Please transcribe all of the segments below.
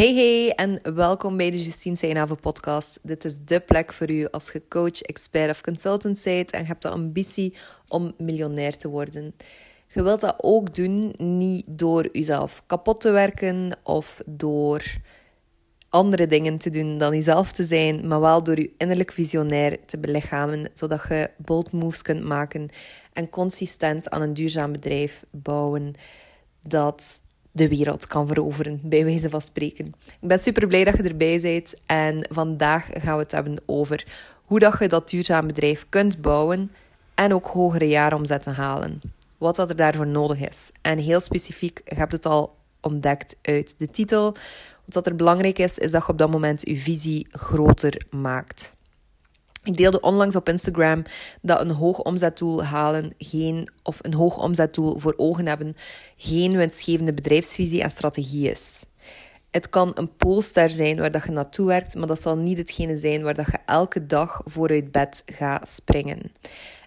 Hey hey en welkom bij de Justine Seinave podcast. Dit is de plek voor u als je coach, expert of consultant bent en hebt de ambitie om miljonair te worden. Je wilt dat ook doen niet door jezelf kapot te werken of door andere dingen te doen dan jezelf te zijn, maar wel door je innerlijk visionair te belichamen, zodat je bold moves kunt maken en consistent aan een duurzaam bedrijf bouwen dat de wereld kan veroveren, bij wijze van spreken. Ik ben super blij dat je erbij bent en vandaag gaan we het hebben over hoe dat je dat duurzaam bedrijf kunt bouwen en ook hogere jaaromzetten halen. Wat dat er daarvoor nodig is. En heel specifiek, je hebt het al ontdekt uit de titel. Wat er belangrijk is, is dat je op dat moment je visie groter maakt. Ik deelde onlangs op Instagram dat een hoog omzetdoel halen geen, of een hoog omzetdoel voor ogen hebben geen winstgevende bedrijfsvisie en strategie is. Het kan een poolster zijn waar dat je naartoe werkt, maar dat zal niet hetgene zijn waar dat je elke dag vooruit bed gaat springen.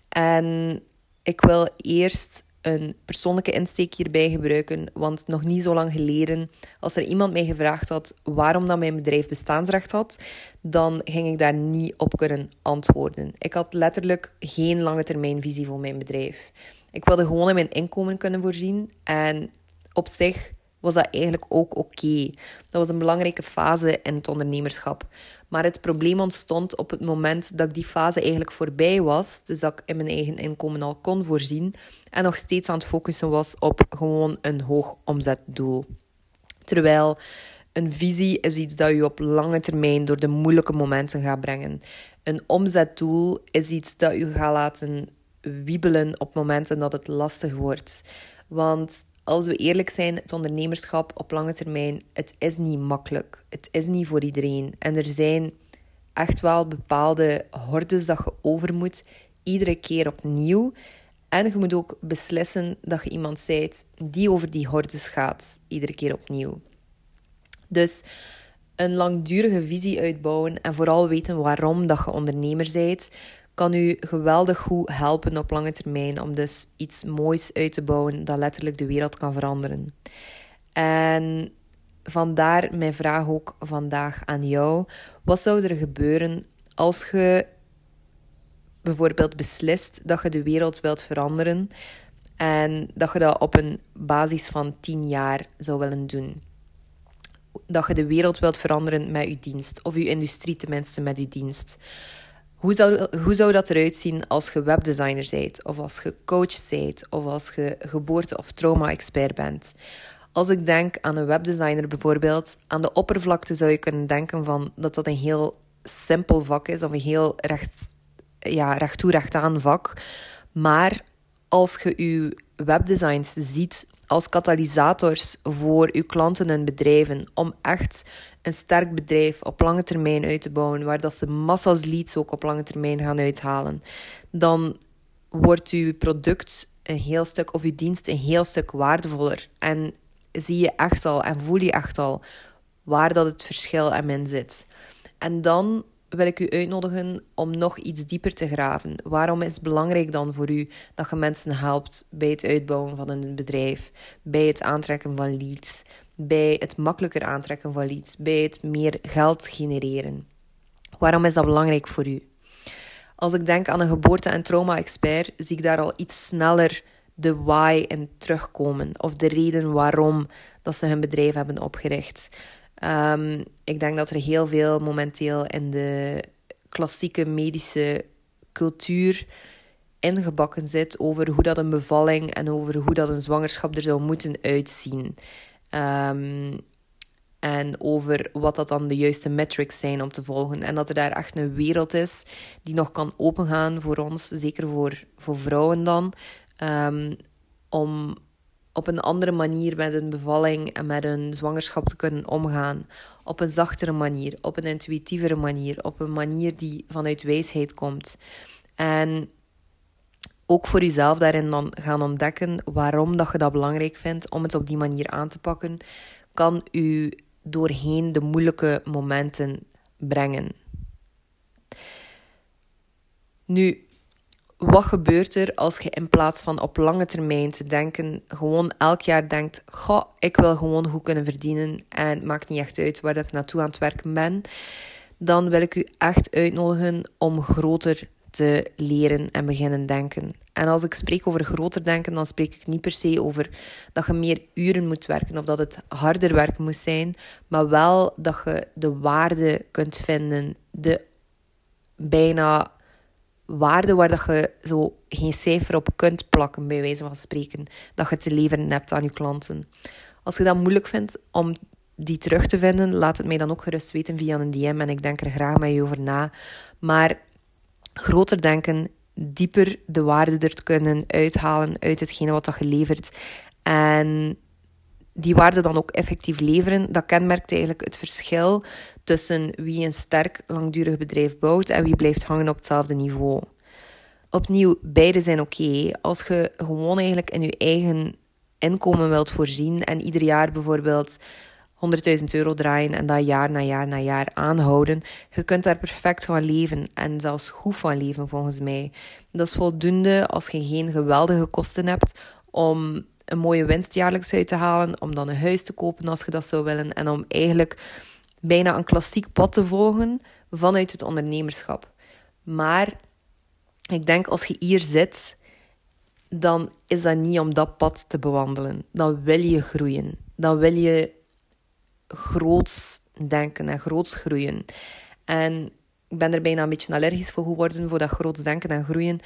En ik wil eerst een persoonlijke insteek hierbij gebruiken. Want nog niet zo lang geleden, als er iemand mij gevraagd had waarom dat mijn bedrijf bestaansrecht had, dan ging ik daar niet op kunnen antwoorden. Ik had letterlijk geen lange termijn visie voor mijn bedrijf. Ik wilde gewoon in mijn inkomen kunnen voorzien. En op zich was dat eigenlijk ook oké. Dat was een belangrijke fase in het ondernemerschap. Maar het probleem ontstond op het moment dat die fase eigenlijk voorbij was. Dus dat ik in mijn eigen inkomen al kon voorzien. En nog steeds aan het focussen was op gewoon een hoog omzetdoel. Terwijl een visie is iets dat je op lange termijn door de moeilijke momenten gaat brengen. Een omzetdoel is iets dat je gaat laten wiebelen op momenten dat het lastig wordt. Want als we eerlijk zijn, het ondernemerschap op lange termijn, het is niet makkelijk. Het is niet voor iedereen. En er zijn echt wel bepaalde hordes dat je over moet, iedere keer opnieuw. En je moet ook beslissen dat je iemand bent die over die hordes gaat, iedere keer opnieuw. Dus een langdurige visie uitbouwen en vooral weten waarom dat je ondernemer bent, kan u geweldig goed helpen op lange termijn om dus iets moois uit te bouwen dat letterlijk de wereld kan veranderen. En vandaar mijn vraag ook vandaag aan jou. Wat zou er gebeuren als je bijvoorbeeld beslist dat je de wereld wilt veranderen en dat je dat op een basis van 10 jaar zou willen doen? Dat je de wereld wilt veranderen met je dienst, of je industrie tenminste met je dienst. Hoe zou, hoe zou dat eruit zien als je webdesigner bent, of als je coach bent, of als je geboorte- of trauma-expert bent? Als ik denk aan een webdesigner bijvoorbeeld, aan de oppervlakte zou je kunnen denken van dat dat een heel simpel vak is, of een heel recht, ja, recht toe, recht aan vak. Maar als je je webdesigns ziet als katalysators voor uw klanten en bedrijven om echt een sterk bedrijf op lange termijn uit te bouwen, waar dat ze massa's leads ook op lange termijn gaan uithalen, dan wordt uw product een heel stuk of uw dienst een heel stuk waardevoller. En zie je echt al en voel je echt al waar dat het verschil in zit. En dan wil ik u uitnodigen om nog iets dieper te graven. Waarom is het belangrijk dan voor u dat je mensen helpt bij het uitbouwen van een bedrijf, bij het aantrekken van leads, bij het makkelijker aantrekken van leads, bij het meer geld genereren? Waarom is dat belangrijk voor u? Als ik denk aan een geboorte- en trauma-expert, zie ik daar al iets sneller de why in terugkomen of de reden waarom dat ze hun bedrijf hebben opgericht. Um, ik denk dat er heel veel momenteel in de klassieke medische cultuur ingebakken zit over hoe dat een bevalling en over hoe dat een zwangerschap er zou moeten uitzien. Um, en over wat dat dan de juiste metrics zijn om te volgen. En dat er daar echt een wereld is die nog kan opengaan voor ons, zeker voor, voor vrouwen dan. Um, om op een andere manier met een bevalling en met een zwangerschap te kunnen omgaan. Op een zachtere manier, op een intuïtievere manier, op een manier die vanuit wijsheid komt. En ook voor jezelf daarin dan gaan ontdekken waarom dat je dat belangrijk vindt om het op die manier aan te pakken, kan u doorheen de moeilijke momenten brengen. Nu, wat gebeurt er als je in plaats van op lange termijn te denken, gewoon elk jaar denkt: Goh, ik wil gewoon goed kunnen verdienen en het maakt niet echt uit waar ik naartoe aan het werken ben. Dan wil ik u echt uitnodigen om groter te leren en beginnen denken. En als ik spreek over groter denken, dan spreek ik niet per se over dat je meer uren moet werken of dat het harder werken moet zijn, maar wel dat je de waarde kunt vinden, de bijna waarde waar dat je zo geen cijfer op kunt plakken, bij wijze van spreken, dat je te leveren hebt aan je klanten. Als je dat moeilijk vindt om die terug te vinden, laat het mij dan ook gerust weten via een DM en ik denk er graag met je over na. Maar groter denken, dieper de waarde er kunnen uithalen uit hetgene wat dat je levert. En die waarde dan ook effectief leveren, dat kenmerkt eigenlijk het verschil tussen wie een sterk, langdurig bedrijf bouwt en wie blijft hangen op hetzelfde niveau. Opnieuw, beide zijn oké. Als je gewoon eigenlijk in je eigen inkomen wilt voorzien en ieder jaar bijvoorbeeld 100.000 euro draaien en dat jaar na jaar na jaar aanhouden. Je kunt daar perfect van leven en zelfs goed van leven volgens mij. Dat is voldoende als je geen geweldige kosten hebt om een mooie winst jaarlijks uit te halen, om dan een huis te kopen als je dat zou willen en om eigenlijk bijna een klassiek pad te volgen vanuit het ondernemerschap. Maar ik denk als je hier zit, dan is dat niet om dat pad te bewandelen. Dan wil je groeien. Dan wil je groots denken en groots groeien. En ik ben er bijna een beetje allergisch voor geworden, voor dat groots denken en groeien,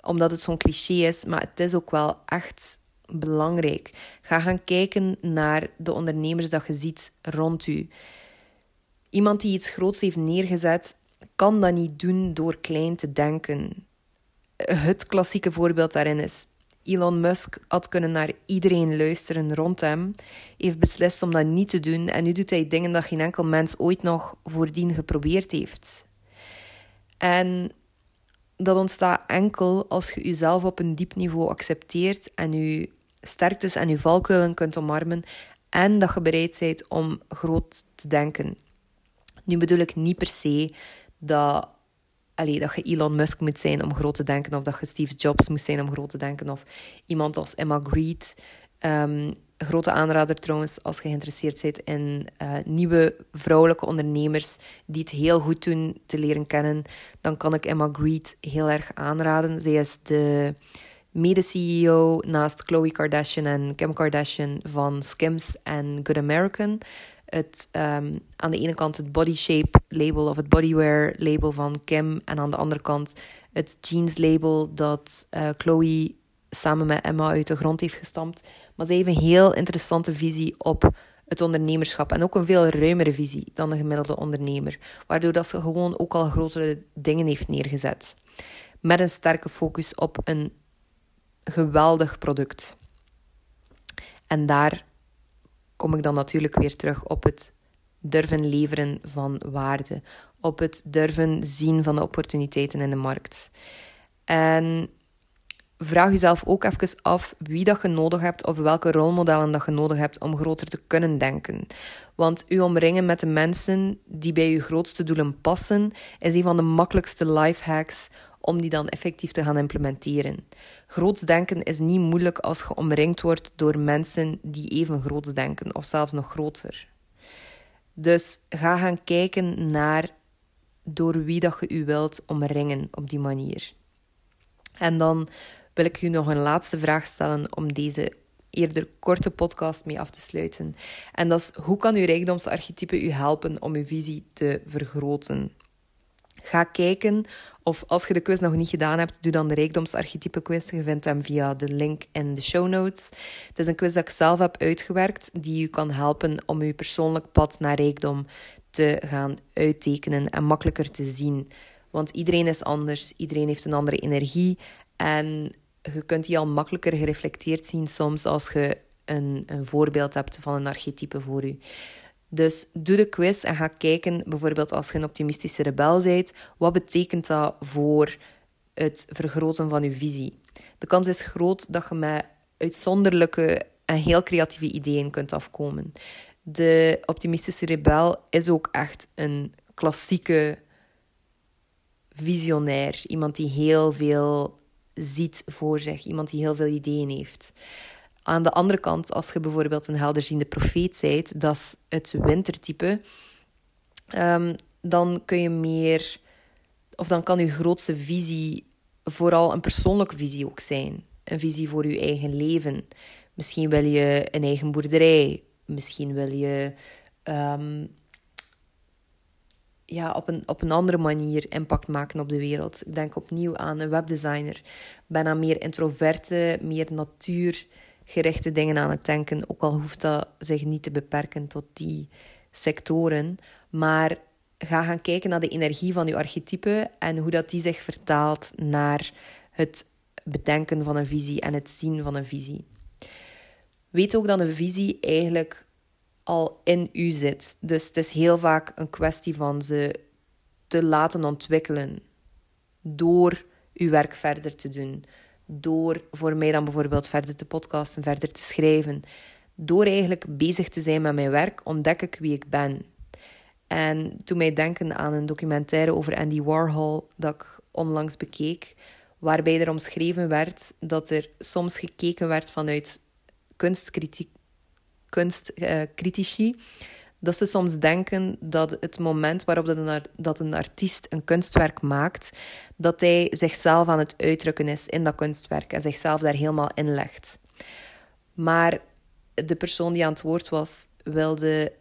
omdat het zo'n cliché is, maar het is ook wel echt belangrijk. Ga gaan kijken naar de ondernemers dat je ziet rond u. Iemand die iets groots heeft neergezet, kan dat niet doen door klein te denken. Het klassieke voorbeeld daarin is Elon Musk had kunnen naar iedereen luisteren rond hem, heeft beslist om dat niet te doen en nu doet hij dingen dat geen enkel mens ooit nog voordien geprobeerd heeft. En dat ontstaat enkel als je jezelf op een diep niveau accepteert en je sterktes en je valkuilen kunt omarmen en dat je bereid bent om groot te denken. Nu bedoel ik niet per se dat allee, dat je Elon Musk moet zijn om groot te denken, of dat je Steve Jobs moet zijn om groot te denken, of iemand als Emma Greed. Um, grote aanrader trouwens, als je geïnteresseerd bent in uh, nieuwe vrouwelijke ondernemers die het heel goed doen te leren kennen, dan kan ik Emma Greed heel erg aanraden. Zij is de mede-CEO naast Khloe Kardashian en Kim Kardashian van Skims en Good American het, um, aan de ene kant het body shape label of het bodywear label van Kim. En aan de andere kant het jeans label dat uh, Chloe samen met Emma uit de grond heeft gestampt. Maar ze heeft een heel interessante visie op het ondernemerschap. En ook een veel ruimere visie dan de gemiddelde ondernemer. Waardoor dat ze gewoon ook al grotere dingen heeft neergezet. Met een sterke focus op een geweldig product. En daar kom ik dan natuurlijk weer terug op het durven leveren van waarde, op het durven zien van de opportuniteiten in de markt. En vraag jezelf ook even af wie dat je nodig hebt of welke rolmodellen dat je nodig hebt om groter te kunnen denken. Want u omringen met de mensen die bij je grootste doelen passen, is een van de makkelijkste lifehacks om die dan effectief te gaan implementeren. Groots denken is niet moeilijk als je omringd wordt door mensen die even groots denken, of zelfs nog groter. Dus ga gaan kijken naar door wie dat je u wilt omringen op die manier. En dan wil ik u nog een laatste vraag stellen om deze eerder korte podcast mee af te sluiten. En dat is, hoe kan uw rijkdomsarchetype u helpen om uw visie te vergroten? Ga kijken of als je de quiz nog niet gedaan hebt, doe dan de rijkdomsarchetype quiz. Je vindt hem via de link in de show notes. Het is een quiz dat ik zelf heb uitgewerkt, die je kan helpen om je persoonlijk pad naar rijkdom te gaan uittekenen en makkelijker te zien. Want iedereen is anders, iedereen heeft een andere energie en je kunt die al makkelijker gereflecteerd zien soms als je een, een voorbeeld hebt van een archetype voor je. Dus doe de quiz en ga kijken, bijvoorbeeld als je een optimistische rebel bent, wat betekent dat voor het vergroten van je visie? De kans is groot dat je met uitzonderlijke en heel creatieve ideeën kunt afkomen. De optimistische rebel is ook echt een klassieke visionair. Iemand die heel veel ziet voor zich. Iemand die heel veel ideeën heeft. Aan de andere kant, als je bijvoorbeeld een helderziende profeet bent, dat is het wintertype, um, dan kun je meer, of dan kan je grootste visie vooral een persoonlijke visie ook zijn. Een visie voor je eigen leven. Misschien wil je een eigen boerderij. Misschien wil je um, ja, op, een, op een andere manier impact maken op de wereld. Ik denk opnieuw aan een webdesigner. aan meer introverte, meer natuurgerichte dingen aan het denken. Ook al hoeft dat zich niet te beperken tot die sectoren. Maar ga gaan kijken naar de energie van je archetype en hoe dat die zich vertaalt naar het bedenken van een visie en het zien van een visie. Weet ook dat een visie eigenlijk al in u zit. Dus het is heel vaak een kwestie van ze te laten ontwikkelen door uw werk verder te doen. Door voor mij dan bijvoorbeeld verder te podcasten, verder te schrijven. Door eigenlijk bezig te zijn met mijn werk, ontdek ik wie ik ben. En toen mij denken aan een documentaire over Andy Warhol dat ik onlangs bekeek, waarbij er omschreven werd dat er soms gekeken werd vanuit kunstkritiek, kunstcritici, dat ze soms denken dat het moment waarop een, dat een artiest een kunstwerk maakt, dat hij zichzelf aan het uitdrukken is in dat kunstwerk en zichzelf daar helemaal in legt. Maar de persoon die aan het woord was, wilde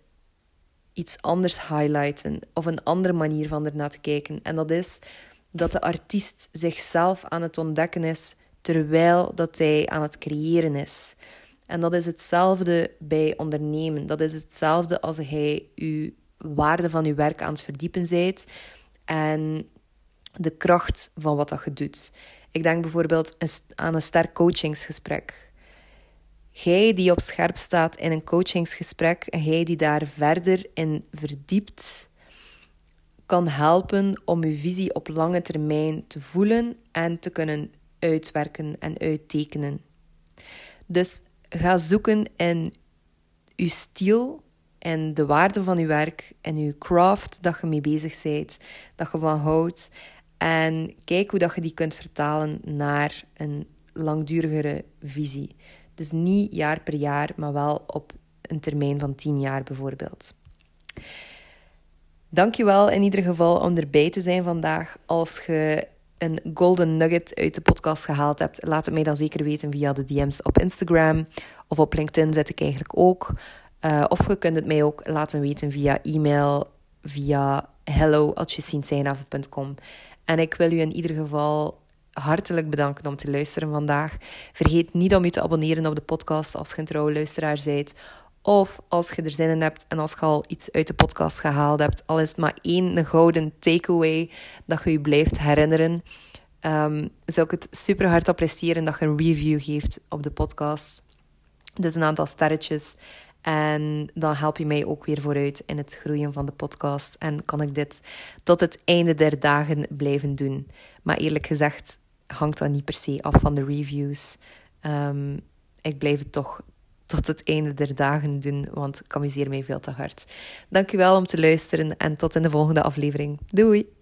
iets anders highlighten of een andere manier van ernaar te kijken. En dat is dat de artiest zichzelf aan het ontdekken is terwijl dat hij aan het creëren is. En dat is hetzelfde bij ondernemen. Dat is hetzelfde als hij uw waarde van uw werk aan het verdiepen bent en de kracht van wat dat je doet. Ik denk bijvoorbeeld aan een sterk coachingsgesprek. Jij die op scherp staat in een coachingsgesprek en die daar verder in verdiept, kan helpen om uw visie op lange termijn te voelen en te kunnen uitwerken en uittekenen. Dus ga zoeken in uw stijl en de waarde van uw werk en uw craft dat je mee bezig bent, dat je van houdt. En kijk hoe dat je die kunt vertalen naar een langdurigere visie. Dus niet jaar per jaar, maar wel op een termijn van tien jaar bijvoorbeeld. Dankjewel in ieder geval om erbij te zijn vandaag. Als je een golden nugget uit de podcast gehaald hebt, laat het mij dan zeker weten via de DM's op Instagram of op LinkedIn zet ik eigenlijk ook. Uh, of je kunt het mij ook laten weten via e-mail, via hello.jesintijnhaven.com. En ik wil u in ieder geval hartelijk bedanken om te luisteren vandaag. Vergeet niet om je te abonneren op de podcast als je een trouwe luisteraar bent. Of als je er zin in hebt en als je al iets uit de podcast gehaald hebt, al is het maar één gouden takeaway dat je je blijft herinneren, um, zou ik het super hard appreciëren dat je een review geeft op de podcast. Dus een aantal sterretjes. En dan help je mij ook weer vooruit in het groeien van de podcast. En kan ik dit tot het einde der dagen blijven doen. Maar eerlijk gezegd hangt dat niet per se af van de reviews. Um, ik blijf het toch tot het einde der dagen doen, want ik amuseer mij veel te hard. Dankjewel om te luisteren en tot in de volgende aflevering. Doei!